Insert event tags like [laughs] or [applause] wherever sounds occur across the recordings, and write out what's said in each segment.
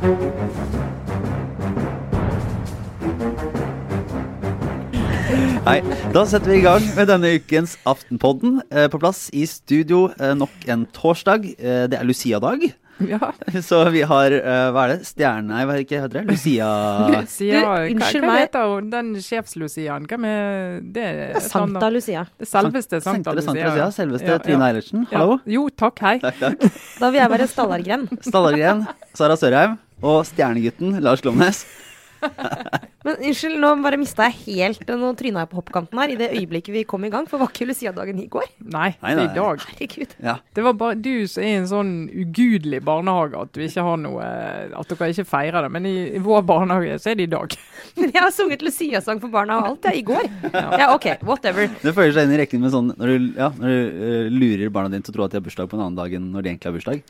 Nei, da setter vi i gang med denne ukens Aftenpodden. Eh, på plass i studio eh, nok en torsdag. Eh, det er Lucia-dag. Ja. [laughs] Så vi har uh, Hva er det? Stjerne... Nei, hva heter det? Lucia [laughs] Lucia, hva, unnskyld hva meg. heter hun, den sjefs-Luciaen? Hvem er det? er Santa Lucia. Det selveste Santa Sankte Santa Lucia. Lucia. Selveste Ja, Trine Eilertsen. Eilertsen. Ja. Hallo. Jo, takk, hei. Takk, takk. Da vil jeg være Stallargren. Stallargren, Sara Sørheim og stjernegutten Lars Glomnes. [laughs] Men unnskyld, nå bare mista jeg helt Nå tryna jeg på hoppkanten her i det øyeblikket vi kom i gang. For var ikke Lucia-dagen i går? Nei, Nei, nei. i dag. Herregud. Ja. Det var bare du som er i en sånn ugudelig barnehage at du ikke har noe At dere ikke feirer det. Men i, i vår barnehage så er det i dag. [laughs] Men jeg har sunget Lucia-sang for barna og alt, jeg, i går. Ja, OK, whatever. Det føyer seg inn i rekken med sånn når du, ja, når du uh, lurer barna dine til å tro at de har bursdag på en annen dag enn når de egentlig har bursdag.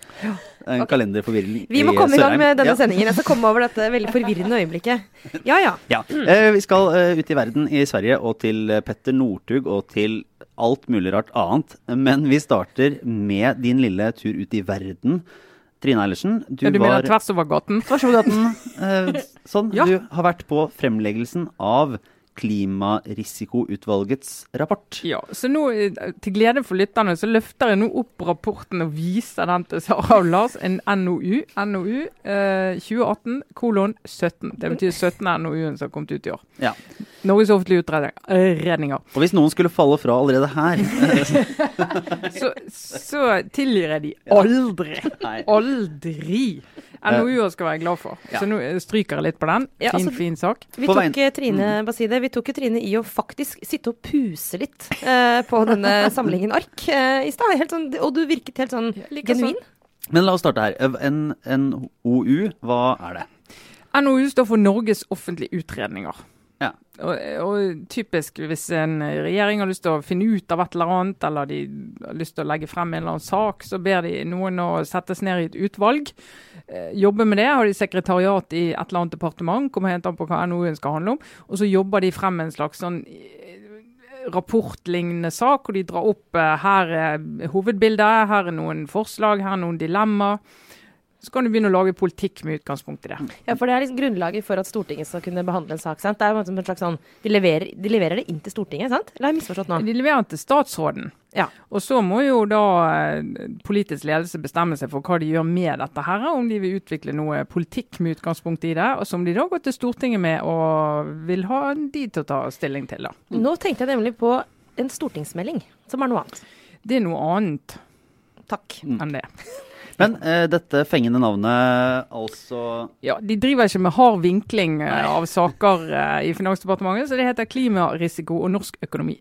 En kalenderforvirring Vi må komme i gang med denne Ja. sendingen. Jeg skal komme over dette veldig forvirrende øyeblikket. [laughs] Ja ja. Ja. Eh, vi skal eh, ut i verden i Sverige og til eh, Petter Northug og til alt mulig rart annet. Men vi starter med din lille tur ut i verden. Trine Eilertsen, du, Ja, du mener var tvers over gaten? Tvers over gaten. Eh, [laughs] sånn. Ja. Du har vært på fremleggelsen av Klimarisikoutvalgets rapport. Ja, så nå, til glede for lytterne, så løfter jeg nå opp rapporten og viser den til Sara og Lars. En NOU. NOU eh, 2018 kolon 17. Det betyr 17 NOU-en som har kommet ut i år. Ja. Norges offentlige utredninger. Og hvis noen skulle falle fra allerede her [laughs] Så, så tilgir jeg de aldri. Aldri. NOU-er skal være glad for. Ja. Så nå eh, stryker jeg litt på den. Ja, Fin, altså- fin sak. Vi tok eh, Trine Baside, vi tok Trine i å faktisk sitte og puse litt eh, på denne [laughs] samlingen ark eh, i stad. Sånn- Og du virket helt sånn like genuin. Men la oss starte her. En, en hva er det? NOU står for Norges offentlige utredninger. Ja. Og, og typisk hvis en regjering har lyst til å finne ut av et eller annet, eller de har lyst til å legge frem en eller annen sak, så ber de noen å settes ned i et utvalg. Eh, jobbe med det. Har de sekretariat i et eller annet departement, kommer helt an på hva NOU-en skal handle om. Og så jobber de frem en slags sånn eh, rapportlignende sak, og de drar opp eh, her er hovedbildet, her er noen forslag, her er noen dilemmaer. Så kan du begynne å lage politikk med utgangspunkt i det. Ja, for det er liksom grunnlaget for at Stortinget skal kunne behandle en sak. sant? Det er jo en slags sånn, de leverer, de leverer det inn til Stortinget, sant? Eller har jeg misforstått nå? De leverer den til statsråden. Ja. Og så må jo da eh, politisk ledelse bestemme seg for hva de gjør med dette her. Om de vil utvikle noe politikk med utgangspunkt i det, og som de da går til Stortinget med og vil ha de til å ta stilling til. da. Nå tenkte jeg nemlig på en stortingsmelding, som er noe annet. Det er noe annet Takk. enn det. [laughs] Men eh, dette fengende navnet, altså Ja, De driver ikke med hard vinkling eh, av saker eh, i Finansdepartementet, så det heter klimarisiko og norsk økonomi.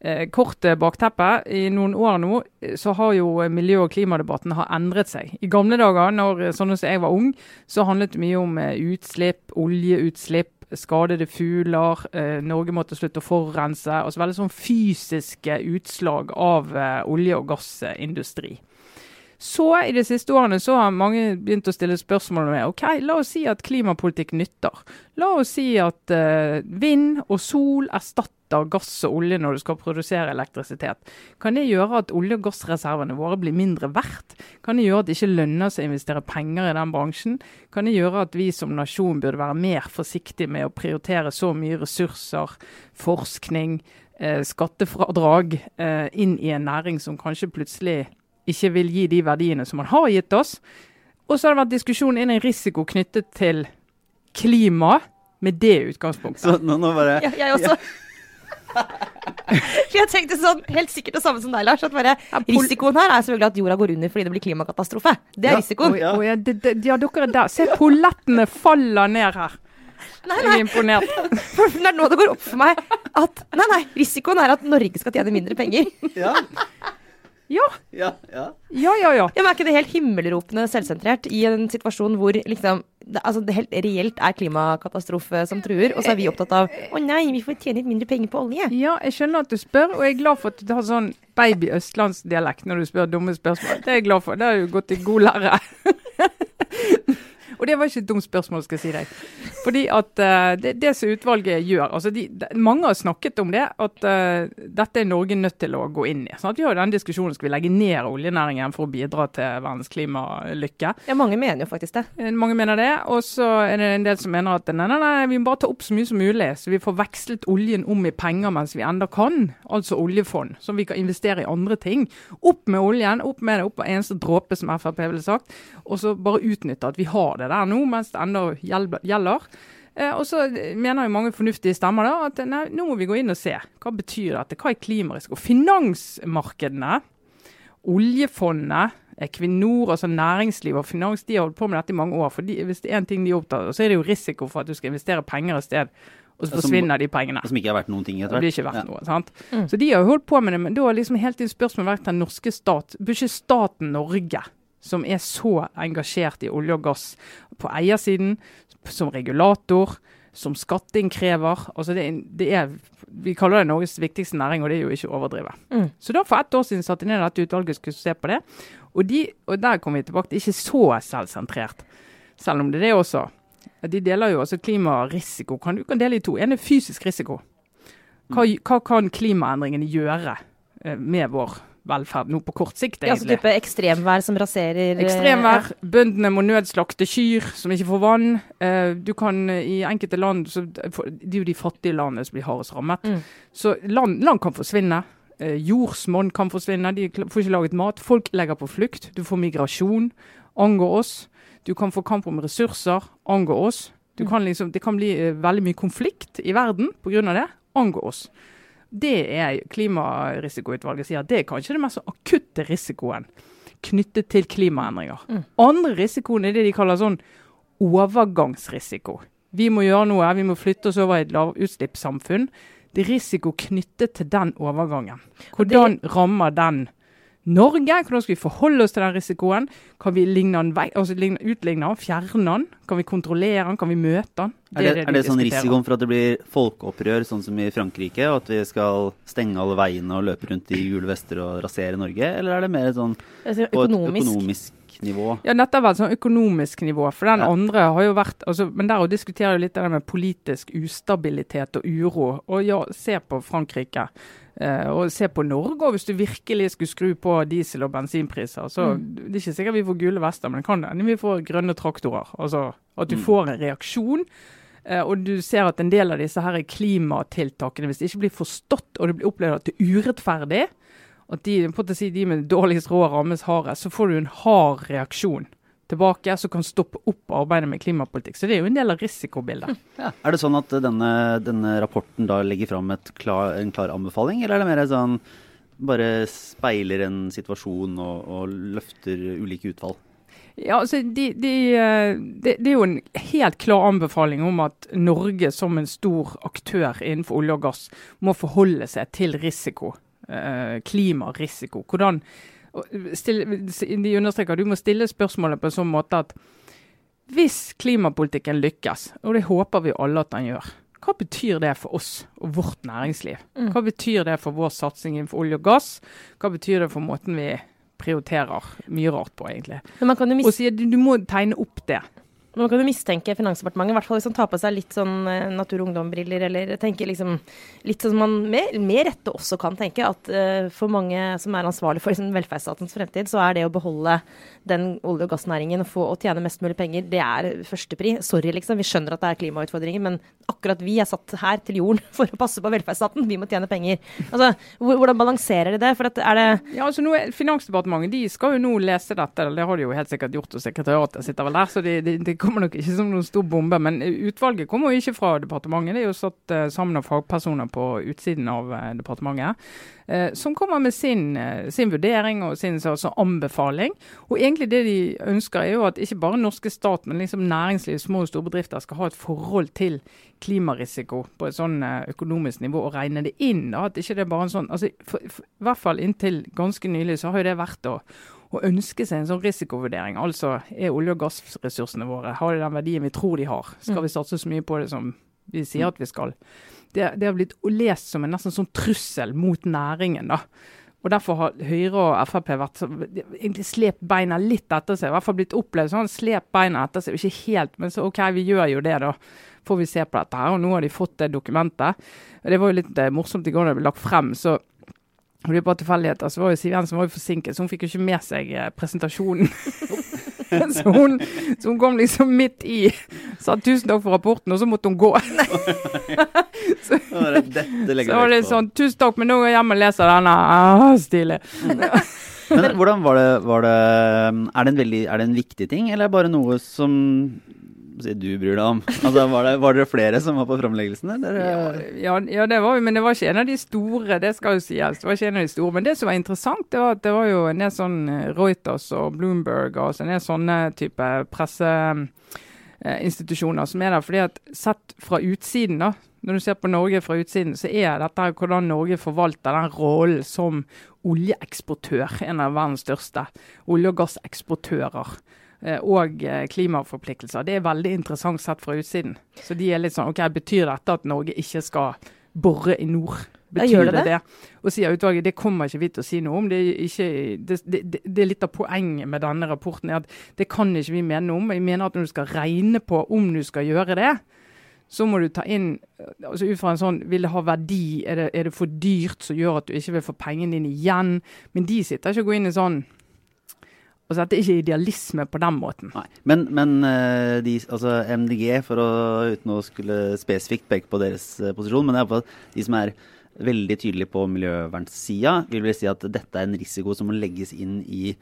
Eh, kort eh, bakteppe. I noen år nå eh, så har jo miljø- og klimadebatten har endret seg. I gamle dager, når sånn som jeg var ung, så handlet det mye om utslipp, oljeutslipp. Skadede fugler, eh, Norge måtte slutte å forurense. altså Veldig sånn fysiske utslag av eh, olje- og gassindustri. Så i de siste årene så har mange begynt å stille spørsmål med ok, la oss si at klimapolitikk nytter. La oss si at uh, vind og sol erstatter gass og olje når du skal produsere elektrisitet. Kan det gjøre at olje- og gassreservene våre blir mindre verdt? Kan det gjøre at det ikke lønner seg å investere penger i den bransjen? Kan det gjøre at vi som nasjon burde være mer forsiktige med å prioritere så mye ressurser, forskning, eh, skattefradrag eh, inn i en næring som kanskje plutselig ikke vil gi de verdiene som man har gitt oss. Og så har det vært diskusjon innen risiko knyttet til klima med det utgangspunktet. Så nå, nå bare Ja, jeg også. [laughs] For jeg tenkte sånn, helt sikkert det samme som deg, Lars. At bare, risikoen her er selvfølgelig at jorda går under fordi det blir klimakatastrofe. Det er Ja, risikoen. ja. Ja, ja, dere er der. Se, pollettene faller ned her. Nei, nei. Jeg er imponert. [laughs] for det er nå det går opp for meg at Nei, nei, risikoen er at Norge skal tjene mindre penger. Ja, [laughs] Ja, ja, ja. ja, ja. ja. Ja, men Er ikke det helt himmelropende selvsentrert i en situasjon hvor liksom det, altså det helt reelt er klimakatastrofe som truer, og så er vi opptatt av å nei, vi får tjene litt mindre penger på olje. Ja, jeg skjønner at du spør, og jeg er glad for at du har sånn baby østlandsdialekt når du spør dumme spørsmål. Det er jeg glad for. Det har jo gått i god lære. [laughs] og det var ikke et dumt spørsmål, skal jeg si deg. Fordi at uh, det, det, som utvalget gjør altså de, de, Mange har snakket om det, at uh, dette er Norge nødt til å gå inn i. Sånn at vi har jo den diskusjonen skal vi legge ned oljenæringen for å bidra til verdens klimalykke. Ja, mange mener jo faktisk det. Uh, mange mener det. Og så er det en del som mener at nei, nei, nei, vi må bare ta opp så mye som mulig, så vi får vekslet oljen om i penger mens vi enda kan. Altså oljefond, som vi kan investere i andre ting. Opp med oljen, opp med det, opp med eneste dråpe, som Frp ville sagt. Og så bare utnytte at vi har det der nå, mens det ennå gjelder. Eh, og så mener jo mange fornuftige stemmer da, at nei, nå må vi gå inn og se. Hva betyr dette? Hva er klimarisiko? Finansmarkedene, oljefondet, Equinor, altså næringsliv og finans, de har holdt på med dette i mange år. for Hvis det er en ting de er opptatt av, så er det jo risiko for at du skal investere penger et sted, og så forsvinner de pengene. Som ikke er verdt noen ting etter hvert. Det blir ikke verdt ja. noe, sant? Mm. Så de har jo holdt på med det, men da har liksom helt inn spørsmålet vært den norske stat. Bør ikke staten Norge som er så engasjert i olje og gass på eiersiden, som regulator, som skatteinnkrever. Altså det, det er, vi kaller det Norges viktigste næring, og det er jo ikke å overdrive. Mm. Så da For ett år siden satte de ned dette utvalget skulle se på det. Og, de, og der kommer vi tilbake til ikke så selvsentrert, selv om det er det også. De deler jo også klimarisiko. Kan, du kan dele i to. En er fysisk risiko. Hva, mm. hva kan klimaendringene gjøre eh, med vår velferd nå på kort sikt, egentlig. Ja, altså type ekstremvær som raserer eh, Ekstremvær. Ja. Bøndene må nødslakte kyr som ikke får vann. Uh, du kan uh, i enkelte land så, Det er jo de fattige landene som blir hardest rammet. Mm. Så land, land, kan forsvinne. Jordsmonn kan forsvinne. De får ikke laget mat. Folk legger på flukt. Du får migrasjon. Angår oss. Du kan få kamp om ressurser. Angår oss. Mm. Kan liksom, det kan bli veldig mye konflikt i verden pga. det. Angår oss. Det er klimarisikoutvalget sier. Det er kanskje den mest akutte risikoen knyttet til klimaendringer. Mm. Andre risikoen er det de kaller sånn overgangsrisiko. Vi må gjøre noe, vi må flytte oss over i et lavutslippssamfunn. Det er risiko knyttet til den overgangen. Hvordan rammer den Norge? Hvordan skal vi forholde oss til den risikoen? Kan vi ligne den, altså utligne den, fjerne den? Kan vi kontrollere den? Kan vi møte den? Det er det, er det, er det sånn risikoen for at det blir folkeopprør, sånn som i Frankrike? Og at vi skal stenge alle veiene og løpe rundt i gule vester og rasere Norge? Eller er det mer sånn på et økonomisk nivå? Ja, dette har vært sånn økonomisk nivå. For den ja. andre har jo vært altså, Men der diskuterer jo litt det med politisk ustabilitet og uro. Og ja, se på Frankrike. Uh, og se på Norge, og hvis du virkelig skulle skru på diesel- og bensinpriser, så mm. Det er ikke sikkert vi får gule vester, men det kan hende vi får grønne traktorer. Altså at du mm. får en reaksjon. Uh, og du ser at en del av disse her klimatiltakene, hvis det ikke blir forstått og det blir opplevd at det er urettferdig, at de, si, de med dårligst råd rammes hardest, så får du en hard reaksjon tilbake, som kan stoppe opp arbeidet med klimapolitikk. Så det er jo en del av risikobildet. [laughs] Ja. Er det sånn at denne, denne rapporten da legger fram klar, en klar anbefaling, eller er det mer sånn bare speiler en situasjon og, og løfter ulike utfall? Ja, altså de, de, eh, de, Det er jo en helt klar anbefaling om at Norge som en stor aktør innenfor olje og gass må forholde seg til risiko. Eh, klimarisiko. Hvordan de understreker at du må stille spørsmålet på en sånn måte at hvis klimapolitikken lykkes, og det håper vi alle at den gjør, hva betyr det for oss og vårt næringsliv? Mm. Hva betyr det for vår satsing innenfor olje og gass? Hva betyr det for måten vi prioriterer mye rart på, egentlig? Og sier du, du må tegne opp det. Man kan jo mistenke Finansdepartementet, i hvert fall hvis man tar på seg litt sånn eh, Natur- og Ungdom-briller, eller tenker liksom litt sånn man med, med rette også kan tenke, at uh, for mange som er ansvarlig for liksom, velferdsstatens fremtid, så er det å beholde den olje- og gassnæringen og få å tjene mest mulig penger, det er førstepri. Sorry, liksom. Vi skjønner at det er klimautfordringer, men akkurat vi er satt her til jorden [laughs] for å passe på velferdsstaten. Vi må tjene penger. Altså, hvordan balanserer de det? For er det Ja, altså nå Finansdepartementet de skal jo nå lese dette, det har de jo helt sikkert gjort, og sekretariatet sitter vel der, så de, de, de kommer nok ikke som noen stor bombe. Men utvalget kommer jo ikke fra departementet. Det er jo satt uh, sammen av fagpersoner på utsiden av uh, departementet. Uh, som kommer med sin, sin vurdering og sin altså, anbefaling. Og egentlig det de ønsker er jo at ikke bare norske stat, men liksom næringsliv, små og store bedrifter skal ha et forhold til klimarisiko på et sånn økonomisk nivå og regne det inn. Da. At ikke det er bare en sånn, altså, for, for, I hvert fall inntil ganske nylig så har jo det vært å å ønske seg en sånn risikovurdering. Altså er olje- og gassressursene våre har de den verdien vi tror de har? Skal vi satse så mye på det som vi sier mm. at vi skal? Det, det har blitt lest som en nesten sånn trussel mot næringen. da. Og Derfor har Høyre og Frp vært egentlig slept beina litt etter seg. I hvert fall blitt opplevd sånn. Slep beina etter seg. Ikke helt, men så OK, vi gjør jo det, da. Får vi se på dette her. Og nå har de fått det dokumentet. Og Det var jo litt eh, morsomt i går da det ble lagt frem. så og det er bare tilfeldigheter, så var jo Siv Jensen var jo forsinket, så hun fikk jo ikke med seg eh, presentasjonen. [laughs] så, hun, så hun kom liksom midt i, sa tusen takk for rapporten, og så måtte hun gå. [laughs] Så Så var det sånn Tusen takk, men nå går jeg hjem og leser denne. Ah, stilig. [laughs] Men hvordan var det, var det er, det en veldig, er det en viktig ting, eller er det bare noe som si, du bryr deg om? Altså, var, det, var det flere som var på framleggelsen? Ja, ja, det var vi, men det var ikke en av de store. Det skal jo sies. Det var ikke en av de store. Men det som var interessant, det var at det var jo en del sånn eh, Reuters og Bloomberg og en del sånne type presseinstitusjoner som er der. fordi at sett fra utsiden, da, når du ser på Norge fra utsiden, så er dette hvordan Norge forvalter den rollen som oljeeksportør, en av verdens største olje- og gasseksportører. Eh, Og eh, klimaforpliktelser. Det er veldig interessant sett fra utsiden. Så de er litt sånn OK, betyr dette at Norge ikke skal bore i nord? Betyr det det? Og sier utvalget det kommer ikke vi til å si noe om. Det er, ikke, det, det, det- er litt av poenget med denne rapporten. at Det kan ikke vi mene noe om. Jeg mener at når du skal regne på om du skal gjøre det, så må du ta inn altså ut fra en sånn Vil det ha verdi? Er det, er det for dyrt som gjør at du ikke vil få pengene dine igjen? Men de sitter ikke og går inn i sånn Altså at det ikke er idealisme på den måten. Nei. Men, men eh, de, altså MDG, for å, uten å skulle spesifikt peke på deres eh, posisjon, men det de som er veldig tydelige på miljøvernsida, vil vel si at dette er en risiko som må legges inn i,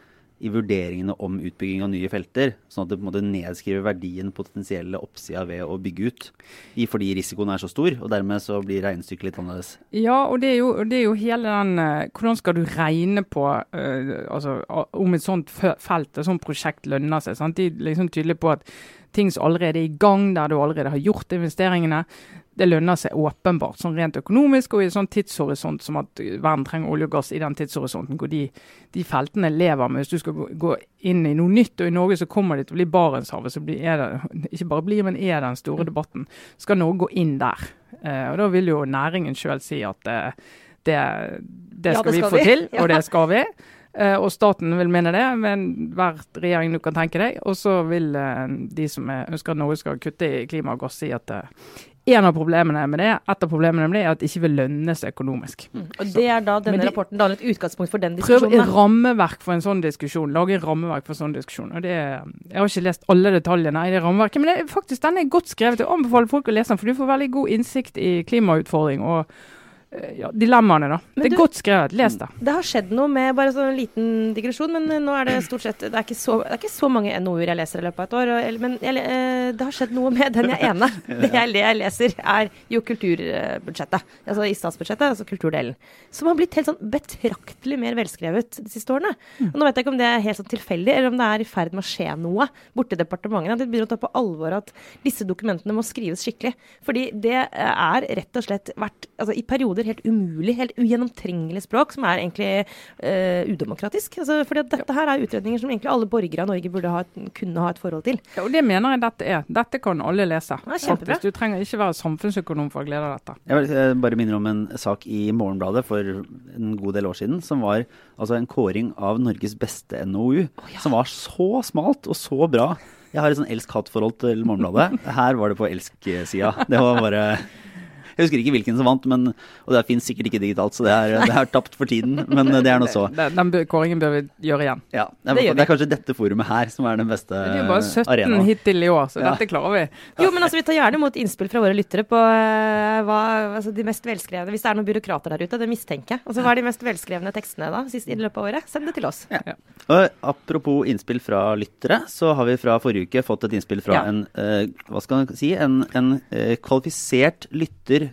i vurderingene om utbygging av nye felter, sånn at det på en måte nedskriver verdien potensielle oppsida ved å bygge ut. Fordi risikoen er så stor, og dermed så blir regnestykket litt annerledes. Ja, og det er jo, det er jo hele den eh, Hvordan skal du regne på eh, altså, om et sånt felt, et sånt prosjekt lønner seg? Sant? De er liksom tydelige på at ting som allerede er i gang, der du allerede har gjort investeringene, det lønner seg åpenbart, sånn rent økonomisk og i en sånn tidshorisont som at verden trenger olje og gass i den tidshorisonten hvor de, de feltene lever med. Hvis du skal gå, inn i noe nytt, og i Norge så kommer det til å bli Barentshavet, så blir, det, ikke bare blir, men er den store debatten. Skal Norge gå inn der? Eh, og Da vil jo næringen sjøl si at eh, det, det Ja, skal det vi skal få vi. til, [laughs] Ja. og det skal vi. Eh, og staten vil mene det, men hver regjering du kan tenke deg. Og så vil eh, de som er, ønsker at Norge skal kutte i klima og gass, si at eh, en av problemene med det, et av problemene med det er at det ikke vil lønne seg økonomisk. Og det er da denne de- rapporten danner et utgangspunkt for den Prøv et rammeverk for en sånn diskusjon. Lage et rammeverk for en sånn diskusjon. Og det, jeg har ikke lest alle detaljene i det rammeverket, men det, faktisk den er godt skrevet. Jeg anbefaler folk å lese den, for du får veldig god innsikt i klimautfordring og ja, dilemmaene. da. Men det er du- godt skrevet. Les det. Det har skjedd noe med bare sånn en liten digresjon, men eh, nå er det stort sett Det er ikke så, det er ikke så mange NOU-er jeg leser i løpet av et år. Og, men jeg, eh, det har skjedd noe med den jeg ene. [laughs] Det jeg, det jeg leser, er jo kulturbudsjettet. Altså i statsbudsjettet, altså kulturdelen. Som har blitt helt sånn betraktelig mer velskrevet de siste årene. Og nå vet jeg ikke om det er helt sånn tilfeldig, eller om det er i ferd med å skje noe borti departementene. At de begynner å ta på alvor at disse dokumentene må skrives skikkelig. Fordi det eh, er rett og slett vært altså, i perioder helt umulig, helt ugjennomtrengelig språk, som er egentlig uh, udemokratisk. Altså, fordi at dette her er utredninger som egentlig alle borgere av Norge burde ha, et- kunne ha et forhold til. Ja, og det mener jeg dette er. Dette kan alle lese. Ja, kjempebra. faktisk. Du trenger ikke være samfunnsøkonom for å glede deg dette. Jeg vil eh, bare minner om en sak i Morgenbladet for en god del år siden, som var altså en kåring av Norges beste NOU. Som var så smalt og så bra. Jeg har et sånn elsk-hat-forhold til Morgenbladet. [laughs] Her var det på elsk-sida. Det var bare Jeg husker ikke hvilken som vant, men, og det finnes sikkert ikke digitalt, så det er, det er tapt for tiden. Men det er nå så. Den, den kåringen bør vi gjøre igjen. Ja, det, Det gjør det er kanskje dette forumet her som er den beste arenaen. Det er jo bare 17 arenaen. hittil i år, så Ja. dette klarer vi. Jo, men altså, vi tar gjerne imot innspill fra våre lyttere på eh, hva altså, de mest velskrevne Hvis det er noen byråkrater der ute, det mistenker jeg. Altså, hva er de mest velskrevne tekstene da, sist i løpet av året? Send det til oss. Og apropos innspill fra lyttere, så har vi fra forrige uke fått et innspill fra Ja. en eh, hva skal man si, en, en eh, kvalifisert lytter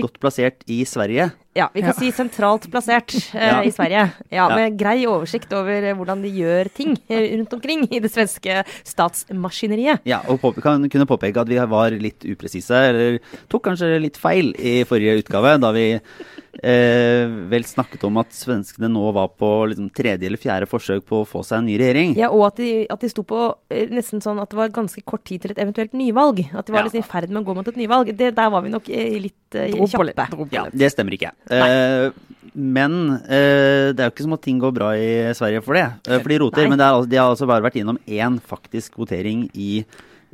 godt plassert i Sverige. Ja, vi kan Ja. si sentralt plassert uh, Ja. i Sverige. Ja, Ja. Med grei oversikt over eh, hvordan de gjør ting eh, rundt omkring i det svenske statsmaskineriet. Ja, og på, kan kunne påpeke at vi var litt upresise, eller tok kanskje litt feil i forrige utgave, da vi eh, vel snakket om at svenskene nå var på liksom, tredje eller fjerde forsøk på å få seg en ny regjering. Ja, og at de, at de sto på eh, nesten sånn at det var ganske kort tid til et eventuelt nyvalg. At de var Ja. liksom i ferd med å gå mot et nyvalg. Det, der var vi nok eh, litt eh, kjappe. Ja, det stemmer ikke. Eh, men eh, det er jo ikke som at ting går bra i Sverige for det. For de roter. Nei. Men det er, de har altså bare vært innom én faktisk votering i,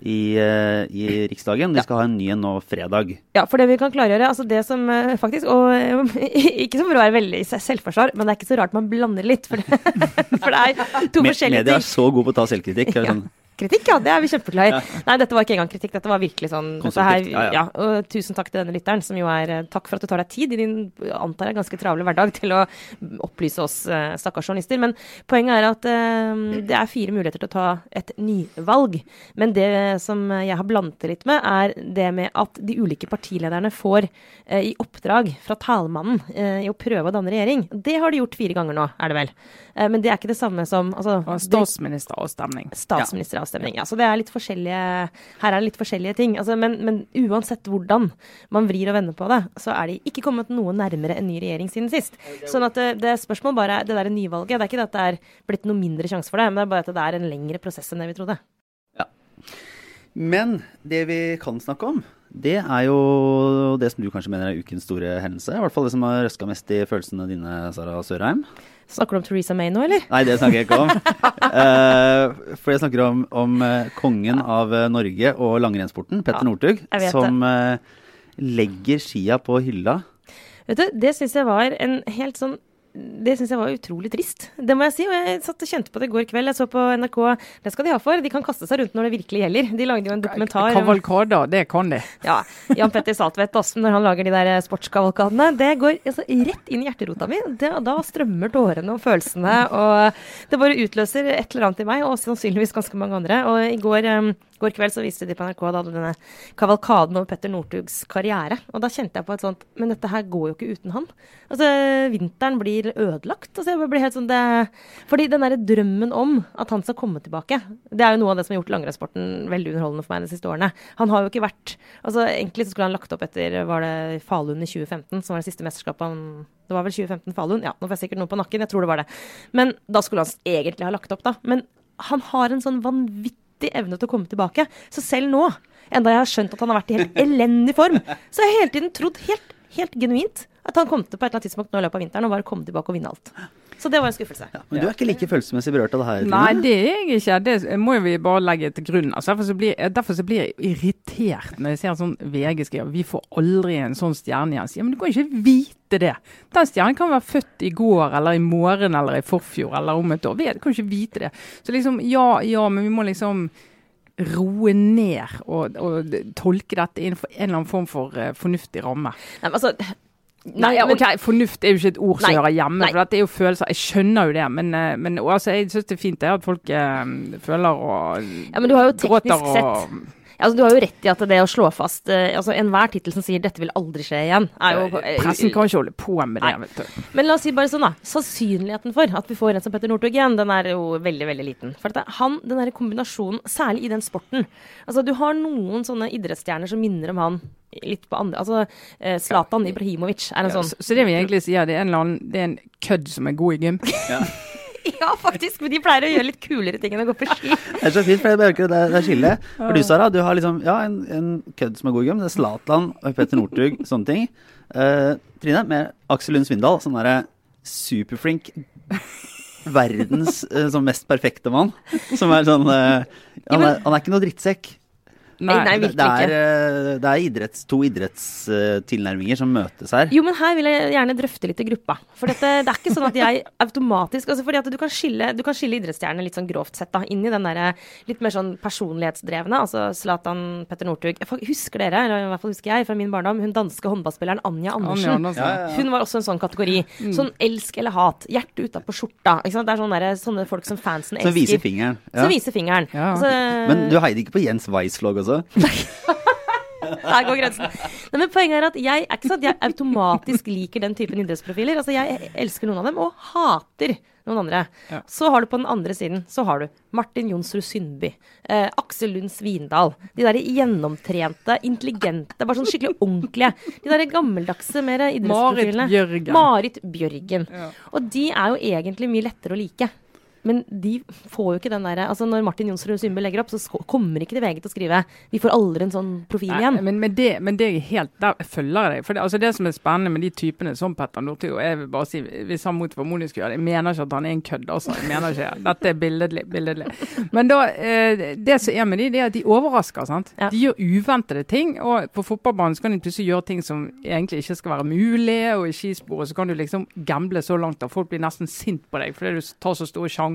i, eh, i Riksdagen. De skal ha en ny en nå fredag. Ja, for det vi kan klargjøre, altså det som eh, faktisk Og eh, [laughs] ikke som for å være veldig selvforsvar, men det er ikke så rart man blander litt. For det, [laughs] for det er to forskjellige Media ting. er så gode på å ta selvkritikk. er det Ja. sånn, Kritikk, ja. Det er vi kjempeglad i. Nei, dette var ikke engang kritikk. Dette var virkelig sånn dette her, ja, ja, ja. Og tusen takk til denne lytteren, som jo er eh, Takk for at du tar deg tid i din antar jeg ganske travle hverdag til å opplyse oss eh, stakkars journalister. Men poenget er at uh, det er fire muligheter til å ta et nyvalg. Men det som jeg har blandet det litt med, er det med at de ulike partilederne får uh, i oppdrag fra talmannen uh, i å prøve å danne regjering. Det har de gjort fire ganger nå, er det vel. Men det er ikke det samme som altså, statsministeravstemning. statsministeravstemning. Ja. så det er litt forskjellige Her er det litt forskjellige ting. Altså, men, men uansett hvordan man vrir og vender på det, så er de ikke kommet noe nærmere en ny regjering siden sist. Sånn at det, det er spørsmål bare Det der nyvalget, det er ikke det at det er blitt noe mindre sjanse for det, men det er bare at det er en lengre prosess enn det vi trodde. Ja. Men det vi kan snakke om, det er jo det som du kanskje mener er ukens store hendelse. I hvert fall det som har røska mest i følelsene dine, Sara Sørheim. Snakker du om Theresa May nå, eller? Nei, det snakker jeg ikke om. uh, [laughs] for jeg snakker om, om uh, kongen av uh, Norge og langrennssporten, Petter Ja, Northug, som legger skia på hylla. Vet du, det syns jeg var en helt sånn det syns jeg var utrolig trist. Det må jeg si. Og jeg satt og kjente på det i går kveld. Jeg så på NRK. Det skal de ha for. De kan kaste seg rundt når det virkelig gjelder. De lagde jo en dokumentar. Kavalkader, det kan de. [laughs] Ja. Jan Petter Saltvedt også, når han lager de der sportskavalkadene. Det går altså, rett inn i hjerterota mi. Det, da strømmer tårene og følelsene. Og det bare utløser et eller annet i meg, og sannsynligvis ganske mange andre. Og i går, um, går kveld så viste de på NRK da denne kavalkaden over Petter Northugs karriere. Og da kjente jeg på et sånt Men dette her går jo ikke uten han. Altså, vinteren blir ødelagt. Altså, jeg blir helt sånn det Fordi den derre drømmen om at han skal komme tilbake, det er jo noe av det som har gjort langrennssporten veldig underholdende for meg de siste årene. Han har jo ikke vært Altså, egentlig så skulle han lagt opp etter Var det Falun i 2015, som var det siste mesterskapet han Det var vel 2015 Falun? Ja, nå får jeg sikkert noe på nakken. Jeg tror det var det. Men da skulle han egentlig ha lagt opp, da. Men han har en sånn vanvittig evne til å komme tilbake. Så selv nå, enda jeg har skjønt at han har vært i helt elendig form, så har jeg hele tiden trodd helt, helt genuint at han kom til på et eller annet tidspunkt nå i løpet av vinteren og bare komme tilbake og vinne alt. Så det var en skuffelse. Ja, men du er ikke like følelsesmessig berørt av det her? Nei, det er jeg ikke. Det må vi bare legge til grunn. Altså, derfor, så blir, derfor så blir jeg irritert når jeg ser sånn VG skriver vi får aldri en sånn stjerne igjen. Så, Ja, men du kan ikke vite det. Den stjernen kan være født i går eller i morgen eller i forfjor eller om et år. Vi kan ikke vite det. Så liksom, ja, ja, men vi må liksom roe ned og, og tolke dette innenfor en eller annen form for uh, fornuftig ramme. Nei, men altså Nei, men- ok, Fornuft er jo ikke et ord som Nei, hører hjemme, for dette er jo følelser. Jeg skjønner jo det, men, eh, men altså, jeg syns det er fint det at folk eh, føler og Ja, men du har jo teknisk sett Altså, du har jo rett i at det å slå fast eh, altså Enhver tittel som sier 'dette vil aldri skje igjen', er jo eh, Pressen kan ikke holde på med det. Nei. vet du. Men la oss si bare sånn, da. Sannsynligheten for at vi får en som Petter Northug igjen, den er jo veldig, veldig liten. For at han, den der kombinasjonen, særlig i den sporten Altså, du har noen sånne idrettsstjerner som minner om han litt på andre Altså, eh, Zlatan Ibrahimovic er en Ja, sånn så, så det vi egentlig sier, det er en, eller annen, det er en kødd som er god i gym. Ja, [laughs] faktisk. Men de pleier å gjøre litt kulere ting enn å gå på ski. [laughs] Det er så fint, for jeg merker det er, det er skille. For du, Sara, du har liksom ja, en, en kødd som er god i gym. Det er Zlatan og Petter Northug, [laughs] sånne ting. Uh, Trine, med Aksel Lund Svindal, sånn derre superflink Verdens uh, mest perfekte mann. Som er sånn uh, han, er, han er ikke noe drittsekk. Nei, nei, virkelig det er, ikke. det er idretts, to idrettstilnærminger som møtes her. Jo, men her vil jeg gjerne drøfte litt i gruppa. For dette, det er ikke sånn at jeg [laughs] automatisk altså fordi at du kan skille, du kan skille idrettsstjernene litt sånn grovt sett da, inn i den der litt mer sånn personlighetsdrevne. Altså Zlatan, Petter Northug. Husker dere, eller i hvert fall husker jeg fra min barndom, hun danske håndballspilleren Anja Andersen. Anja Andersen. Ja, ja, ja. Hun var også en sånn kategori. Sånn elsk eller hat. Hjerte utapå skjorta. Ikke sant? Det er sånne, der, sånne folk som fansen Som viser fingeren. Som viser fingeren. Ja. Altså, Men du heide ikke på Jens Weiss-flogg? [laughs] Der går grensen. Nei, men poenget er at jeg er ikke sånn at jeg automatisk liker den typen idrettsprofiler. Altså, jeg elsker noen av dem, og hater noen andre. Ja. Så har du på den andre siden så har du Martin Jonsrud Sundby, eh, Aksel Lund Svindal. De der gjennomtrente, intelligente, bare sånn skikkelig ordentlige. De der gammeldagse, mer Marit. Bjørgen. Marit Bjørgen. Ja. Og de er jo egentlig mye lettere å like. Men de får jo ikke den derre altså Når Martin Jonsrud Symbe legger opp, så kommer ikke de VG til å skrive 'Vi får aldri en sånn profil Nei, igjen'. men, men, det, men det er helt, der følger jeg deg. For det, altså det som er spennende med de typene som Petter Northug og jeg vil bare si, Hvis han mot formodning skulle gjøre det, jeg mener ikke at han er en kødd. altså. Jeg mener ikke, Dette er billedlig. billedlig. Men da, eh, det som er med de, det er at de overrasker. sant? Ja. De gjør uventede ting. og På fotballbanen så kan de plutselig gjøre ting som egentlig ikke skal være mulig. Og i skisporet så kan du liksom gamble så langt at folk blir nesten sint på deg fordi du tar så store sjanser.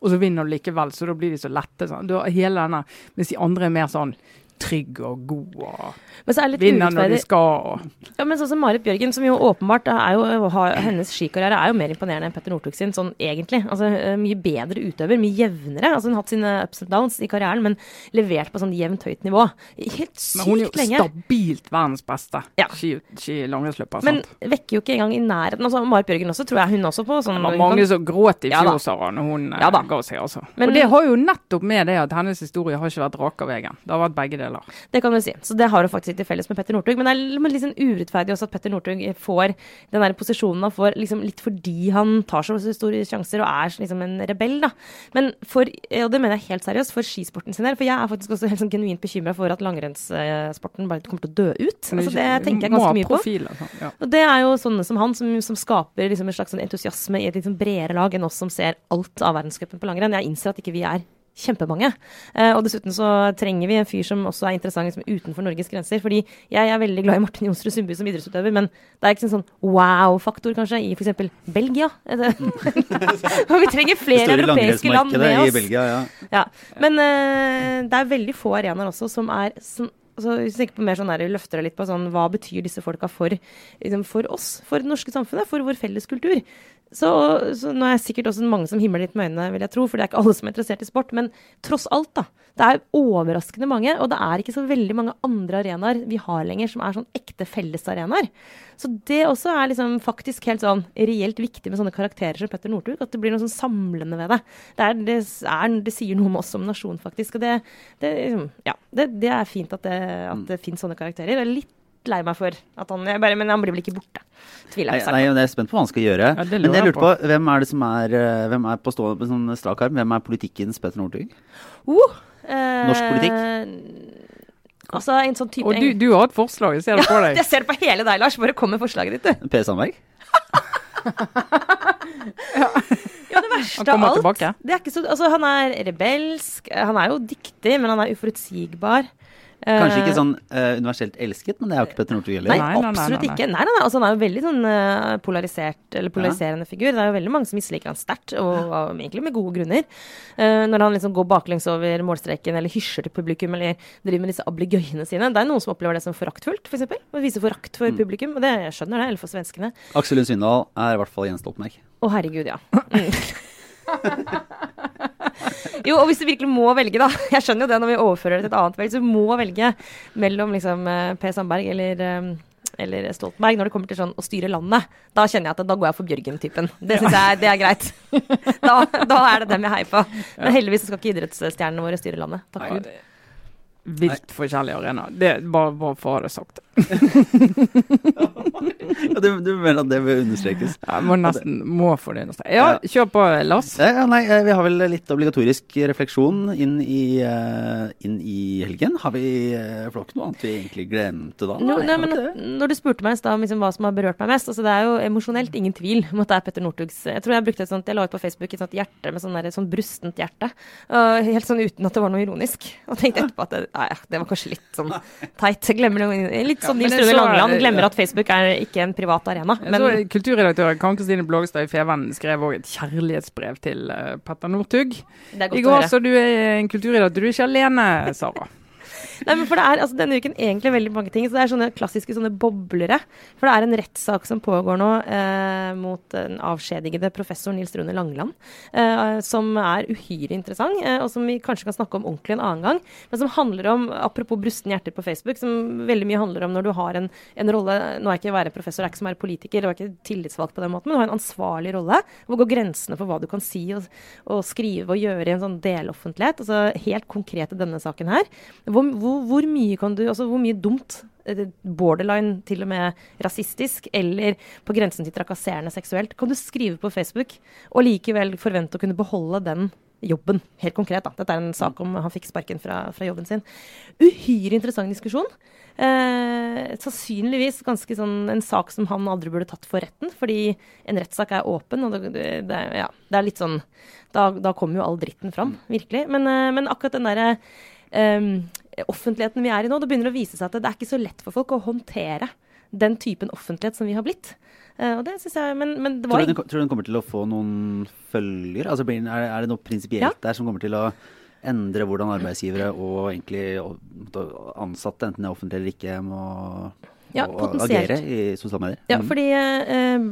Og så vinner du likevel, så da blir de så lette. sånn. Har hele denne, Mens de andre er mer sånn trygg og god og Men så er litt vinner når de skal. og Ja, men sånn som Marit Bjørgen, som jo åpenbart er jo, har, Hennes skikarriere er jo mer imponerende enn Petter Northug sin, sånn egentlig. Altså eh, Mye bedre utøver, mye jevnere. Altså Hun har hatt sine ups and downs i karrieren, men levert på sånn jevnt høyt nivå. Helt sykt lenge. Men hun er jo lenge. stabilt verdens beste Ja. ski- ski-langrennsløper. Men vekker jo ikke engang i nærheten. Altså Marit Bjørgen også, tror jeg hun også på sånn Det var mange som gråt i Ja fjor, Sara, når hun eh, Ja ga seg. altså. Men- og det har jo nettopp med det at hennes historie har ikke vært rak av veien. Det har vært begge deler. Det kan du si. Så det har hun faktisk ikke til felles med Petter Northug. Men det er litt liksom urettferdig også at Petter Northug får den der posisjonen han får liksom litt fordi han tar så store sjanser og er liksom en rebell, da. Men for, og det mener jeg helt seriøst, for skisporten sin del. For jeg er faktisk også helt sånn genuint bekymra for at langrennssporten bare kommer til å dø ut. Altså, det tenker jeg ganske mye på. Profil, altså. ja. Og det er jo sånne som han, som, som skaper liksom en slags sånn entusiasme i et sånn bredere lag enn oss som ser alt av verdenscupen på langrenn. Jeg innser at ikke vi er kjempemange. Eh, og dessuten så trenger vi en fyr som også er interessant liksom, utenfor Norges grenser. Fordi jeg er veldig glad i Martin Jonsrud Sundby som idrettsutøver, men det er ikke en sånn wow-faktor kanskje i f.eks. Belgia. [laughs] Og vi trenger flere europeiske land med med i oss. Belgia, ja. Ja, Men eh, det er veldig få arenaer også som er som, altså, Hvis du tenker på mer sånn der, løfter det litt på sånn, hva betyr disse folka for, liksom, for oss, for det norske samfunnet, for vår felles kultur. Så, så nå er det sikkert også mange som himler litt med øynene, vil jeg tro, for det er ikke alle som er interessert i sport. Men tross alt, da. Det er overraskende mange, og det er ikke så veldig mange andre arenaer vi har lenger som er sånn ekte fellesarenaer. Så det også er liksom faktisk helt sånn reelt viktig med sånne karakterer som Petter Northug. At det blir noe sånn samlende ved det. Det, er, det, er, det sier noe om oss som nasjon, faktisk. Og det, det, ja, det er fint at det, at det finnes sånne karakterer. Det er litt lei meg for at han jeg bare, Men han blir vel ikke borte. Tviler Nei, jeg på. nei, jeg er spent på hva han skal gjøre. Ja, det Men jeg lurte på, hvem er det som er, eh, hvem er på stående på sånn strak arm? Hvem er politikkens Petter Northug? Uh, eh, Norsk politikk? Altså en sånn type Og du, du har et forslag, jeg ser det på deg. Jeg ser det på hele deg, Lars. Bare kom med forslaget ditt, du. Per Sandberg? [laughs] Ja, det verste av alt det er ikke så, altså, Han er rebelsk. Han er jo dyktig, men han er uforutsigbar. Kanskje Eh, ikke sånn uh, universelt elsket, men det er jo ikke Petter Northug heller. Nei, Nei, nei, absolutt nei, nei. ikke. Nei, nei, nei. Altså, han er jo veldig sånn uh, polarisert, eller polariserende figur. Det er jo veldig mange som misliker han sterkt, og, og egentlig med gode grunner. Uh, når han liksom går baklengs over målstreken, eller hysjer til publikum, eller driver med disse ablegøyene sine. Det er noen som opplever det som foraktfullt, f.eks. For å vise forakt for Mm. publikum. Og det jeg skjønner det, eller for svenskene. Aksel Lund Svindal er i hvert fall Jens Stoltenberg. Å, herregud, ja. Mm. [laughs] [laughs] jo, og hvis du virkelig må velge, da. [laughs] Jeg skjønner jo det når vi overfører det til et annet velg. Så du må velge mellom liksom P. Sandberg eller eh, eller Stoltenberg når det kommer til sånn å styre landet. Da kjenner jeg at da går jeg for Bjørgen-typen. Det syns jeg det er greit. [laughs] da, da er det dem jeg heier på. Men heldigvis skal ikke idrettsstjernene våre styre landet. Takk Gud. Det Vilt forskjellige arenaer. Det er bare, bare for å ha det sagt. Ja, du, du mener at det bør understrekes? Jeg må nesten må få det understreket. Ja, kjør på, Lars. Ja, ja, nei, eh, vi har vel litt obligatorisk refleksjon inn i, eh, inn i helgen. Har vi uh, for noe annet vi egentlig glemte da? No, nei, men når du spurte meg om liksom hva som har berørt meg mest altså Det er jo emosjonelt ingen tvil om at det er Petter Northugs Jeg tror jeg brukte et sånt Jeg la ut på Facebook et sånt hjerte med sånn, der, sånn brustent hjerte. Uh, helt sånn uten at det var noe ironisk. Og tenkte etterpå at det, nei, det var kanskje litt sånn teit. Glemmer litt sånn Nils Rune så- Langeland glemmer at Facebook er ikke en privat arena. Men så Kulturredaktør Karen Kristine Blågestad i Feven skrev også et kjærlighetsbrev til eh, Petter Northug. I går så du er en kulturredaktør. Du er ikke alene, Sara. Nei, men for det er altså, denne uken egentlig veldig mange ting. Så det er sånne klassiske sånne boblere. For det er en rettssak som pågår nå eh, mot den avskjedigede professor Nils Rune Langeland, eh, som er uhyre interessant, eh, og som vi kanskje kan snakke om ordentlig en annen gang. Men som handler om, apropos brustne hjerter på Facebook, som veldig mye handler om når du har en, en rolle Nå er jeg ikke være professor, jeg er ikke som er politiker, og er ikke tillitsvalgt på den måten, men du har en ansvarlig rolle. Hvor går grensene for hva du kan si og, og skrive og gjøre i en sånn deloffentlighet? Altså helt konkret i denne saken her. Hvor, hvor, hvor mye kan du Altså hvor mye dumt eh, borderline til og med rasistisk, eller på grensen til trakasserende seksuelt, kan du skrive på Facebook og likevel forvente å kunne beholde den jobben. Helt konkret, da. Dette er en sak om han fikk sparken fra, fra jobben sin. Uhyre interessant diskusjon. Eh, sannsynligvis ganske sånn en sak som han aldri burde tatt for retten, fordi en rettssak er åpen, og det, det, ja, det er litt sånn Da, da kommer jo all dritten fram, virkelig. Men, eh, men akkurat den derre eh, offentligheten vi er i nå, det begynner å vise seg at det er ikke så lett for folk å håndtere den typen offentlighet som vi har blitt. Uh, og det synes jeg, men, men det var tror, du tror du den kommer til å få noen følger? Altså, er, er det noe prinsipielt ja. der som kommer til å endre hvordan arbeidsgivere og egentlig ansatte, enten det er offentlig eller ikke, må ja, agere i sosiale medier. Ja, mm. fordi eh,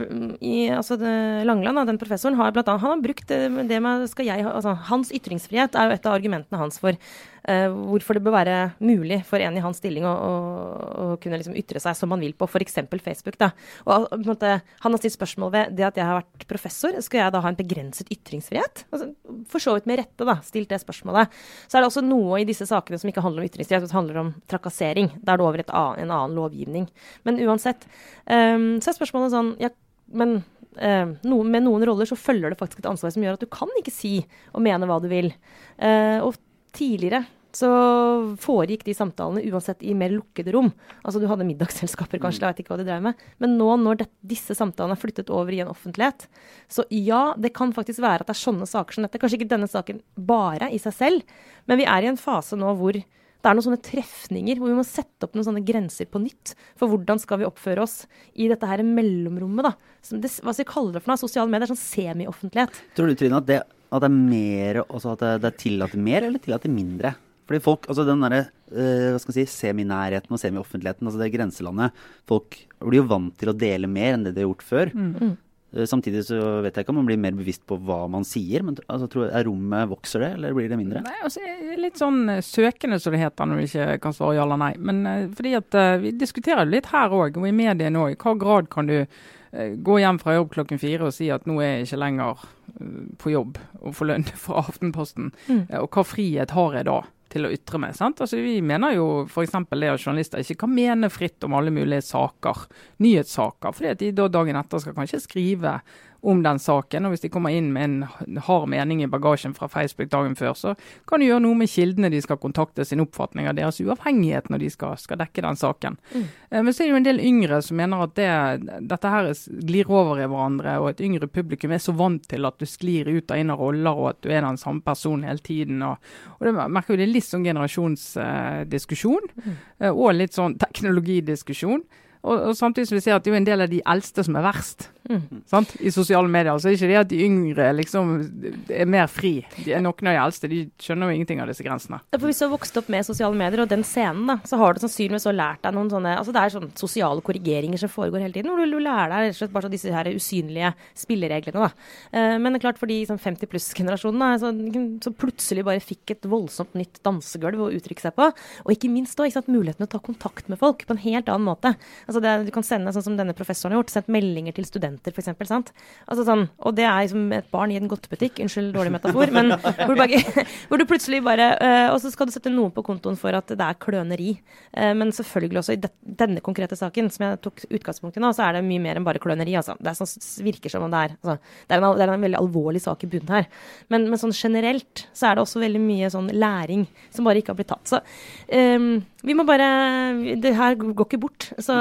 i, altså det, Langeland, den professoren, har blant annet, han har brukt det, det med skal jeg, altså, Hans ytringsfrihet er jo et av argumentene hans for hvorfor det bør være mulig for en i hans stilling å, å, å kunne liksom ytre seg som man vil på f.eks. Facebook. Da. Og, måte, han har stilt spørsmål ved det at jeg har vært professor. Skal jeg da ha en begrenset ytringsfrihet? Altså, for så vidt med rette da, stilt det spørsmålet. Så er det også noe i disse sakene som ikke handler om ytringsfrihet, som handler om trakassering. Da er det over annet, en annen lovgivning. Men uansett, um, så er spørsmålet sånn ja, men Uh, no, med noen roller så følger det faktisk et ansvar som gjør at du kan ikke si og mene hva du vil. Uh, og tidligere så foregikk de samtalene uansett i mer lukkede rom. Altså du hadde middagsselskaper, kanskje, jeg vet ikke hva de drev med. Men nå når det, disse samtalene er flyttet over i en offentlighet, så ja, det kan faktisk være at det er sånne saker som dette. Kanskje ikke denne saken bare i seg selv, men vi er i en fase nå hvor det er noen sånne trefninger hvor vi må sette opp noen sånne grenser på nytt. For hvordan skal vi oppføre oss i dette her mellomrommet, da. Som det, hva skal vi kalle det for noe? Sosiale medier, sånn semioffentlighet. Tror du, Trine, at det at det er mer, også at det er tillatt mer eller tillatt mindre? Fordi folk, altså den derre uh, hva skal si, seminærheten og semioffentligheten, altså det grenselandet Folk blir jo vant til å dele mer enn det de har gjort før. Mm. Uh, samtidig så vet jeg ikke om man blir mer bevisst på hva man sier. men altså, tror, er rommet Vokser det, eller blir det mindre? Nei, altså Litt sånn eh, søkende, som det heter når vi ikke kan svare ja eller nei. Men uh, fordi at vi diskuterer det litt her òg, og i mediene òg. I hva grad kan du gå hjem fra jobb klokken fire og si at nå er jeg ikke lenger på jobb og få lønn fra Aftenposten. Mm. Og hva frihet har jeg da? til å ytre meg. sant? Altså, Vi mener jo f.eks. det at journalister ikke kan mene fritt om alle mulige saker, nyhetssaker. fordi at de da dagen etter skal kanskje skrive om den saken. Og hvis de kommer inn med en hard mening i bagasjen fra Facebook dagen før, så kan de gjøre noe med kildene de skal kontakte, sin oppfatning av deres uavhengighet når de skal, skal dekke den saken. Mm. Eh, men så er det jo en del yngre som mener at det, dette her glir over i hverandre, og et yngre publikum er så vant til at du sklir ut og inn av roller, og at du er den samme personen hele tiden. Og, og det merker jo det er litt sånn generasjonsdiskusjon, mm. Eh, og litt sånn teknologidiskusjon. Og, og, samtidig som vi ser at det er en del av de eldste som er verst mm. i sosiale medier. Så det er ikke det at de yngre liksom er mer fri. De er Noen av de eldste de skjønner jo ingenting av disse grensene. Ja, for Hvis du har vokst opp med sosiale medier og den scenen, da, så har du sannsynligvis også lært deg noen sånne altså Det er sånne sosiale korrigeringer som foregår hele tiden, hvor du, lærer deg rett og slett bare så disse her usynlige spillereglene. da. Uh, men det er klart for de sånn 50 pluss-generasjonen så, så, plutselig bare fikk et voldsomt nytt dansegulv å uttrykke seg på. Og ikke minst da, ikke sant, muligheten til å ta kontakt med folk på en helt annen måte. Altså det, du kan sende, sånn som denne professoren har gjort, sendt meldinger til studenter f.eks. Altså sånn, og det er som et barn i en godtebutikk. Unnskyld, dårlig metafor. men hvor bare, [laughs] hvor du plutselig bare uh, Og så skal du sette noe på kontoen for at det er kløneri. Uh, men selvfølgelig også i det, denne konkrete saken, som jeg tok utgangspunkt i nå, så er det mye mer enn bare kløneri. Altså. Det sånn, virker som om det er altså, det, er en, det er en veldig alvorlig sak i bunnen her. Men, men, sånn generelt så er det også veldig mye sånn læring som bare ikke har blitt tatt. Så um, vi må bare Det her går ikke bort. Så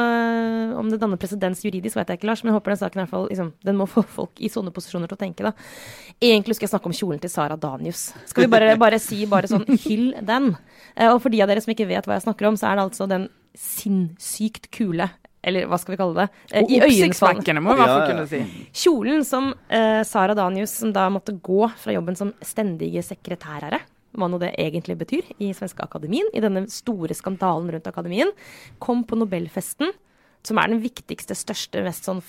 om det danner presedens juridisk, vet jeg ikke, Lars. Men jeg håper den saken i hvert fall liksom, Den må få folk i sånne posisjoner til å tenke, da. Egentlig skal jeg snakke om kjolen til Sara Danius. Skal vi bare, bare si bare sånn [laughs] hyll den? Eh, og for de av dere som ikke vet hva jeg snakker om, så er det altså den sinnssykt kule eller hva skal vi kalle det? Eh, I Oppsiktsvekkende, må vi i hvert fall kunne si. Kjolen som uh, Sara Danius, som da måtte gå fra jobben som stendige sekretærere hva nå det egentlig betyr, i Svenske Akademien, i denne store skandalen rundt akademien, kom på Nobelfesten, som er den viktigste, største, mest sånn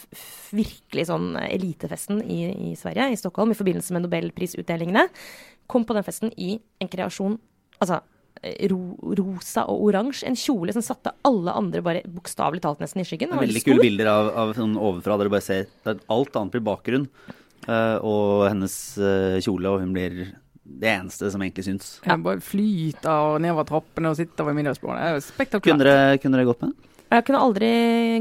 virkelig sånn elitefesten i, i, Sverige, i Stockholm, i forbindelse med nobelprisutdelingene, kom på den festen i en kreasjon altså ro, rosa og oransje. En kjole som satte alle andre bare bokstavelig talt nesten i skyggen. Veldig kule bilder av, av sånn ovenfra der du bare ser alt annet blir bakgrunn. Uh, og hennes uh, kjole, og hun blir det eneste som egentlig syns. Ja, bare flyter nedover trappene og sitter ved middagsbordet. Det er spektakulært. Kunne dere, kunne dere gått med? Jeg kunne aldri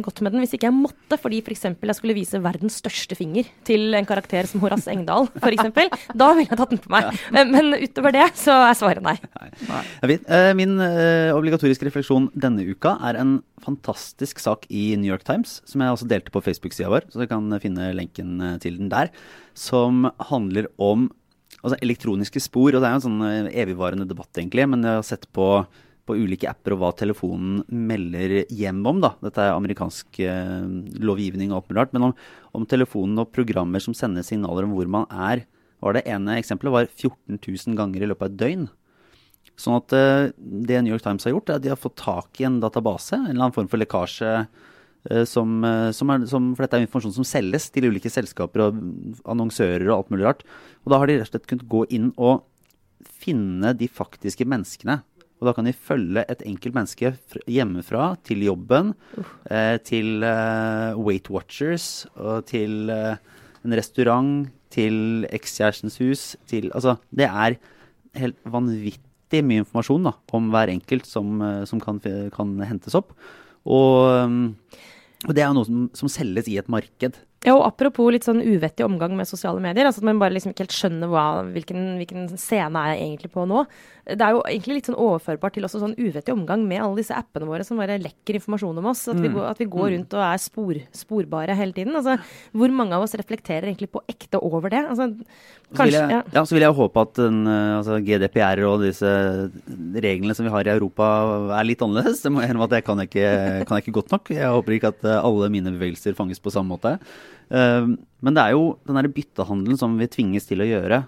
gått med den hvis ikke jeg måtte, fordi f.eks. For jeg skulle vise verdens største finger til en karakter som Horace Engdahl, f.eks. Da ville jeg tatt den på meg. Men utover det så er svaret nei. nei. Eh, min uh, obligatoriske refleksjon denne uka er en fantastisk sak i New York Times, som jeg også delte på Facebook-sida vår, så dere kan finne lenken eh, til den der, som handler om altså, elektroniske spor. Og det er jo en sånn evigvarende debatt, egentlig, men jeg har sett på på ulike apper og hva telefonen melder hjem om. Da. Dette er amerikansk eh, lovgivning åpenbart. Men om, om, telefonen og programmer som sender signaler om hvor man er. var Det ene eksempelet var 14 000 ganger i løpet av et døgn. Sånn at eh, det New York Times har gjort, er at de har fått tak i en database, en eller annen form for lekkasje. Eh, som, eh, som er, som, for dette er informasjon som selges til ulike selskaper og annonsører og alt mulig rart. Og da har de rett og slett kunnet gå inn og finne de faktiske menneskene og da kan de følge et enkelt menneske hjemmefra til jobben, eh, til eh, Weight Watchers, og til eh, en restaurant, til ekskjærestens hus, til Altså, det er helt vanvittig mye informasjon da, om hver enkelt som, eh, som kan, kan, hentes opp. Og, eh, og det er noe som, som selges i et marked. Ja, og Apropos litt sånn uvettig omgang med sosiale medier. altså At man bare liksom ikke helt skjønner hva, hvilken, hvilken, scene er jeg egentlig på nå. Det er jo egentlig litt sånn overførbart til også sånn uvettig omgang med alle disse appene våre som bare lekker informasjon om oss. At, mm. vi, går, at vi, går, mm. rundt og er spor, sporbare hele tiden. altså Hvor mange av oss reflekterer egentlig på ekte over det? altså Kanskje, så jeg, ja. ja. så vil jeg håpe at den, eh, altså GDPR og disse reglene som vi har i Europa er litt annerledes. Det må jeg at jeg kan ikke, kan ikke godt nok. Jeg håper ikke at eh, alle mine bevegelser fanges på samme måte. Ehm, men det er jo den byttehandelen som vi tvinges til å gjøre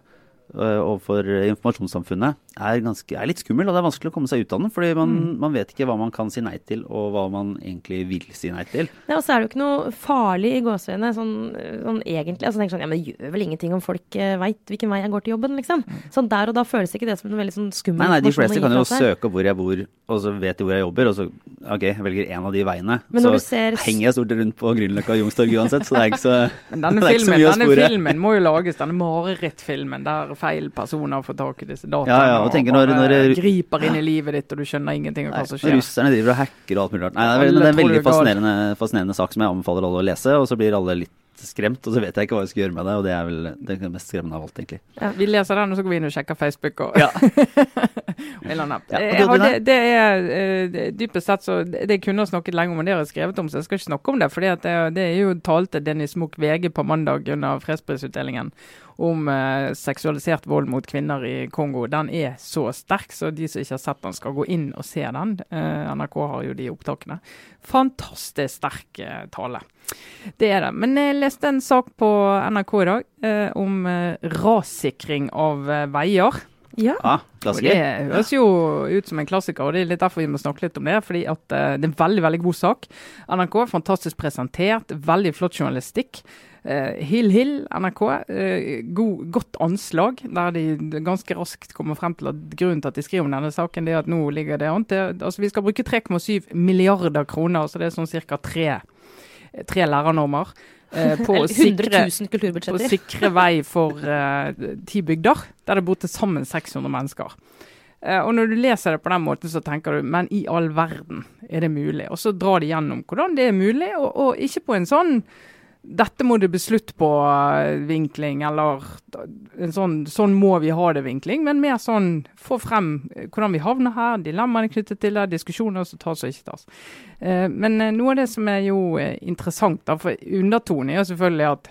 overfor informasjonssamfunnet, er, ganske, er, litt skummel. Og det er vanskelig å komme seg ut av den, fordi man, mm. man, vet ikke hva man kan si nei til, og hva man egentlig vil si nei til. Ja, og så er det jo ikke noe farlig i gåseøynene sånn, sånn, egentlig. Altså, tenker sånn, ja, men det gjør vel ingenting om folk eh, veit hvilken vei jeg går til jobben, liksom. Mm. Sånn der og da føles ikke det som en veldig sånn skummel Nei, nei, de fleste kan jo søke hvor jeg bor, og så vet de hvor jeg jobber, og så OK, jeg velger en av de veiene. Men så ser... henger jeg stort rundt på Grünerløkka og Youngstorget uansett, så det er ikke så, denne [laughs] det er filmen, så mye å spore. Denne filmen må jo lages, denne marerittfilmen der feil personer få tak i disse dataene. Ja, ja, og, tenker når, når, når, griper inn i livet ditt, og du skjønner ingenting av hva som skjer. Russerne driver og hacker og alt mulig rart. Nei, det er, det er en veldig fascinerende, fascinerende sak som jeg anbefaler alle å lese, og så blir alle litt skremt, og så vet jeg ikke hva jeg skal gjøre med det. Og det er vel det mest skremmende av alt, egentlig. Ja, vi leser den, og så går vi inn og sjekker Facebook og ja. [laughs] ja, det, det, er dypest sett så Det kunne jeg snakket lenge om, og det har jeg skrevet om, så jeg skal ikke snakke om det. For det, det, er jo talte Dennis Munch VG på mandag under fredsprisutdelingen om eh, seksualisert vold mot kvinner i Kongo, den er så sterk, så de som ikke har sett den, skal gå inn og se den. Eh, NRK har jo de opptakene. Fantastisk sterk eh, tale. Det er det. Men jeg leste en sak på NRK i dag eh, om eh, rassikring av eh, veier. Ja. Ah, det høres jo ut som en klassiker, og det er litt derfor vi må snakke litt om det. fordi at uh, Det er en veldig veldig god sak. NRK, fantastisk presentert, veldig flott journalistikk. Uh, Hill Hill, NRK, uh, god, godt anslag, der de ganske raskt kommer frem til at grunnen til at de skriver om denne saken, det er at nå ligger det an til altså Vi skal bruke 3,7 milliarder kroner, så det er sånn ca. Tre, tre lærernormer. Uh, på, å sikre, på, å sikre, vei for uh, ti bygder, der det bor til sammen 600 mennesker. Uh, og når du leser det på den måten, så tenker du men i all verden er det mulig? Og så drar de gjennom hvordan det er mulig, og, og ikke på en sånn dette må det bli slutt på uh, vinkling, eller en sånn, sånn må vi ha det-vinkling, men mer sånn få frem uh, hvordan vi havner her, dilemmaene knyttet til det, diskusjoner som tas og ikke tas. Men noe av det som er jo interessant, for undertonen er jo selvfølgelig at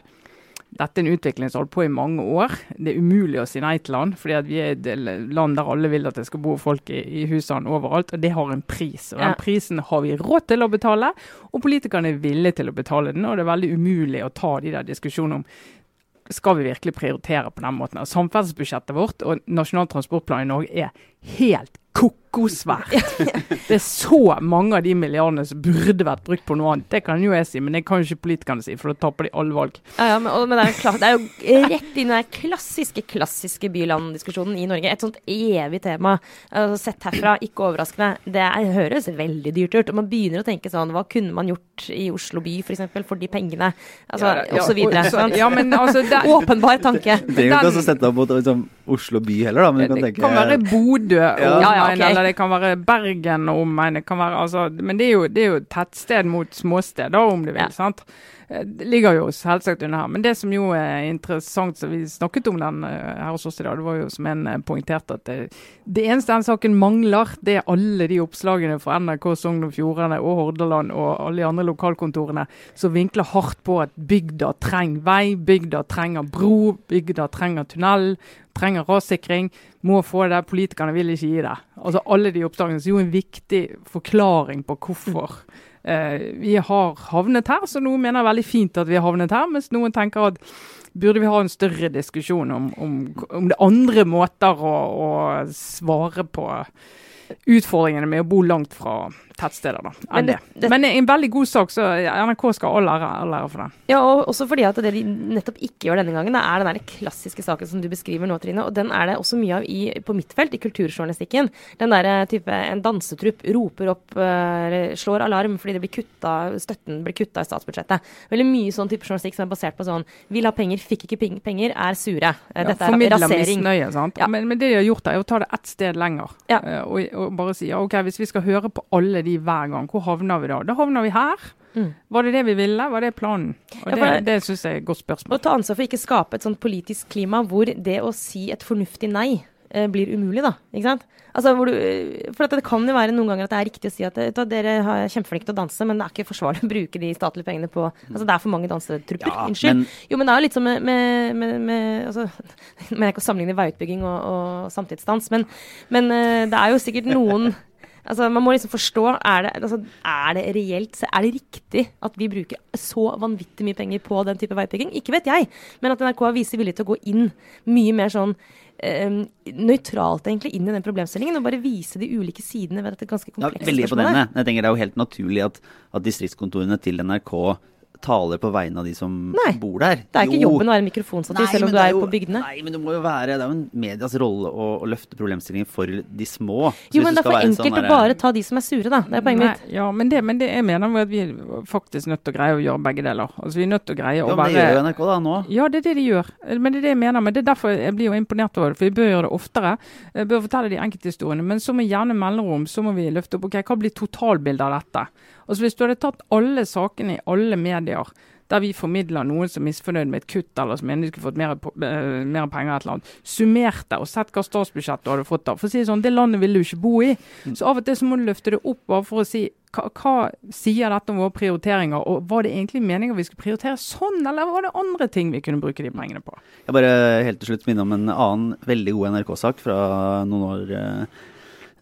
dette er en utvikling som har holdt på i mange år. Det er umulig å si nei til den, fordi vi er et land der alle vil at det skal bo folk i, i husene overalt. Og det har en pris. Og den prisen har vi råd til å betale, og politikerne er villige til å betale den. Og det er veldig umulig å ta de der diskusjonene om skal vi virkelig prioritere på den måten. Samferdselsbudsjettet vårt og Nasjonal transportplan i Norge er helt kokosvært. [laughs] Det er så mange av de milliardene som burde vært brukt på noe annet. Det kan jo jeg si, men det kan jo ikke politikerne si, for da taper de alle valg. Ja, ja, men, men det, er klart, det, er jo [laughs] rett inn i den klassiske klassiske by-land-diskusjonen i Norge. Et sånt evig tema. Altså, sett herfra, ikke overraskende. Det er, høres veldig dyrt ut. Og man begynner å tenke sånn Hva kunne man gjort i Oslo by f.eks. For, for de pengene? Altså, ja, ja, og så videre. Så, ja, men, altså, det, Åpenbar tanke. Det er jo ikke også sette opp mot liksom, Oslo by heller, da. Men du kan tenke Det kan være Bodø. Ja, ja, okay. Eller det kan være Bergen og omegn. Altså, men det er, jo, det er jo tettsted mot småsted, da, om du vil. Sant? Eh, ligger jo selvsagt under her. Men det som jo er interessant, som vi snakket om den eh, her hos oss i dag, det var jo som en eh, poengterte at det, det eneste den saken mangler, det er alle de oppslagene fra NRK Sogn og Fjordane og Hordaland og alle de andre lokalkontorene som vinkler hardt på at bygda trenger vei, bygda trenger bro, bygda trenger tunnel, trenger rassikring. Må få det. Politikerne vil ikke gi det. Altså Alle de oppslagene er jo en viktig forklaring på hvorfor. Eh, vi har havnet her, så noen mener veldig fint at vi har havnet her, mens noen tenker at burde vi ha en større diskusjon om, om, om det andre måter å, å svare på utfordringene med å bo langt fra tettsteder da, enn det, det. Men en veldig god sak, så NRK skal all ære, all ære for det. Ja, og også fordi at det de nettopp ikke gjør denne gangen, det er den der klassiske saken som du beskriver nå, Trine. Og den er det også mye av i, på mitt felt, i kulturjournalistikken. Den der eh, type en dansetrupp roper opp, eller slår alarm fordi det blir kutta, støtten blir kutta i statsbudsjettet. Veldig mye sånn type journalistikk som er basert på sånn vil ha penger, fikk ikke penger, er sure. Eh, Dette ja, er rasering. Misnøye, sant? Ja. Men, men, det de har gjort, er å ta det ett sted lenger. Ja. Uh, og, og, bare si OK, hvis vi skal høre på alle de hver gang. Hvor havner vi da? Da havner vi her. Mm. Var det det vi ville? Var det planen? Og Det, det syns jeg er et godt spørsmål. Å ta ansvar for ikke skape et sånt politisk klima hvor det å si et fornuftig nei eh, blir umulig, da. Ikke sant? Altså, du, eh, for det kan jo være noen ganger at det er riktig å si at da, dere er kjempeflinke til å danse, men det er ikke forsvarlig å bruke de statlige pengene på Altså det er for mange dansetrupper. Ja, Unnskyld. Men, jo, men det er jo litt sånn med, med, med, med altså, [laughs] Men jeg kan sammenligne veiutbygging og, og samtidsdans, men, men uh, det er jo sikkert noen Altså, man må liksom forstå er det, altså, er det reelt Er det riktig at vi bruker så vanvittig mye penger på den type veipeking? Ikke vet jeg, men at NRK viser vilje til å gå inn mye mer sånn Um, nøytralt egentlig inn i den problemstillingen og bare vise de ulike sidene ved dette ganske komplekse ja, veldig spørsmålet. Veldig Jeg tenker Det er jo helt naturlig at, at distriktskontorene til NRK taler på vegne av de som nei, bor der. Det er ikke jo. jobben å være mikrofonstativ, selv om du er, jo, på bygdene. Nei, men det må jo være Det er jo en medias rolle å, å løfte problemstillingen for de små. Så jo, men det er for enkelt sånn å bare ta de som er sure, da. Det er poenget mitt. Ja, men det, men det jeg mener at vi er faktisk nødt til å greie å gjøre begge deler. Altså Vi er nødt til å greie å være Ja, men det gjør NRK da nå. Ja, det er det de gjør. Men det er det jeg mener. Men det er derfor jeg blir jo imponert over det. For vi bør gjøre det oftere. Jeg bør fortelle de enkelthistoriene. Men så med gjerne mellomrom så må vi løfte opp ok, hva blir totalbildet av dette. Altså Hvis du hadde tatt alle sakene i alle medier der vi formidler noen som er misfornøyd med et kutt, eller som mener de skulle fått mer, uh, mer penger, et eller annet, det og sett hva statsbudsjettet du hadde fått da. For å si det sånn, Det landet vil du ikke bo i. Mm. Så av og til så må du løfte det opp bare for å si hva, hva, sier dette om våre prioriteringer, og var det egentlig meningen vi skulle prioritere sånn, eller var det andre ting vi kunne bruke de pengene på? Jeg bare helt til slutt minne om en annen veldig god NRK-sak fra noen år eh,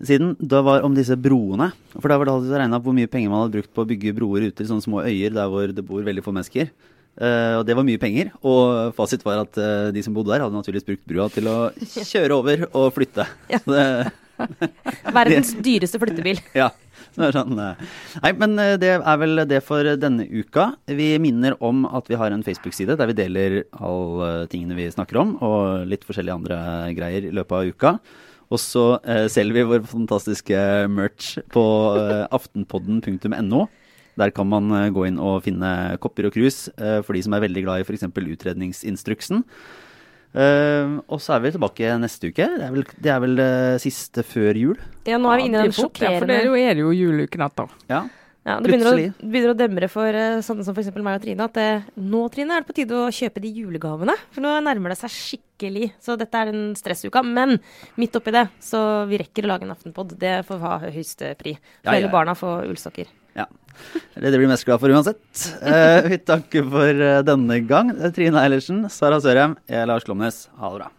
siden. Det var om disse broene. For da var det alltid regna hvor mye penger man hadde brukt på å bygge broer ute i sånne små øyer der hvor det bor veldig få mennesker. Uh, og det var mye penger. Og fasit var at uh, de som bodde der, hadde naturligvis brukt brua til å [laughs] kjøre over og flytte. Ja. [laughs] Verdens [laughs] dyreste flyttebil. ja. Sånn, uh, nei, men det er vel det for denne uka. Vi minner om at vi har en Facebook-side der vi deler alle tingene vi snakker om, og litt forskjellige andre greier i løpet av uka. Og så eh, selger vi vår fantastiske merch på eh, aftenpodden.no. Der kan man eh, gå inn og finne kopper og krus eh, for de som er veldig glad i f.eks. utredningsinstruksen. Uh, og så er vi tilbake neste uke. Det er vel, det er vel uh, siste før jul. Ja, nå er vi inne i den sjokkerende For det er jo, er det jo juluken etter. Ja. Ja, det begynner å, begynner å, demre for uh, sånne som f.eks. meg og Trine at det, nå Trine, er det på tide å kjøpe de julegavene. For nå nærmer det seg skikkelig. Så dette er den stressuka. Men midt oppi det, så vi rekker å lage en aftenpod. Det får ha høyeste pri. For ja, ja. barna får ullsokker. Ja. Det blir mest glad for uansett. Uh, vi takker for uh, denne gang. Trine Eilertsen, Sara Sørheim, jeg er Lars Glomnes. Ha det bra.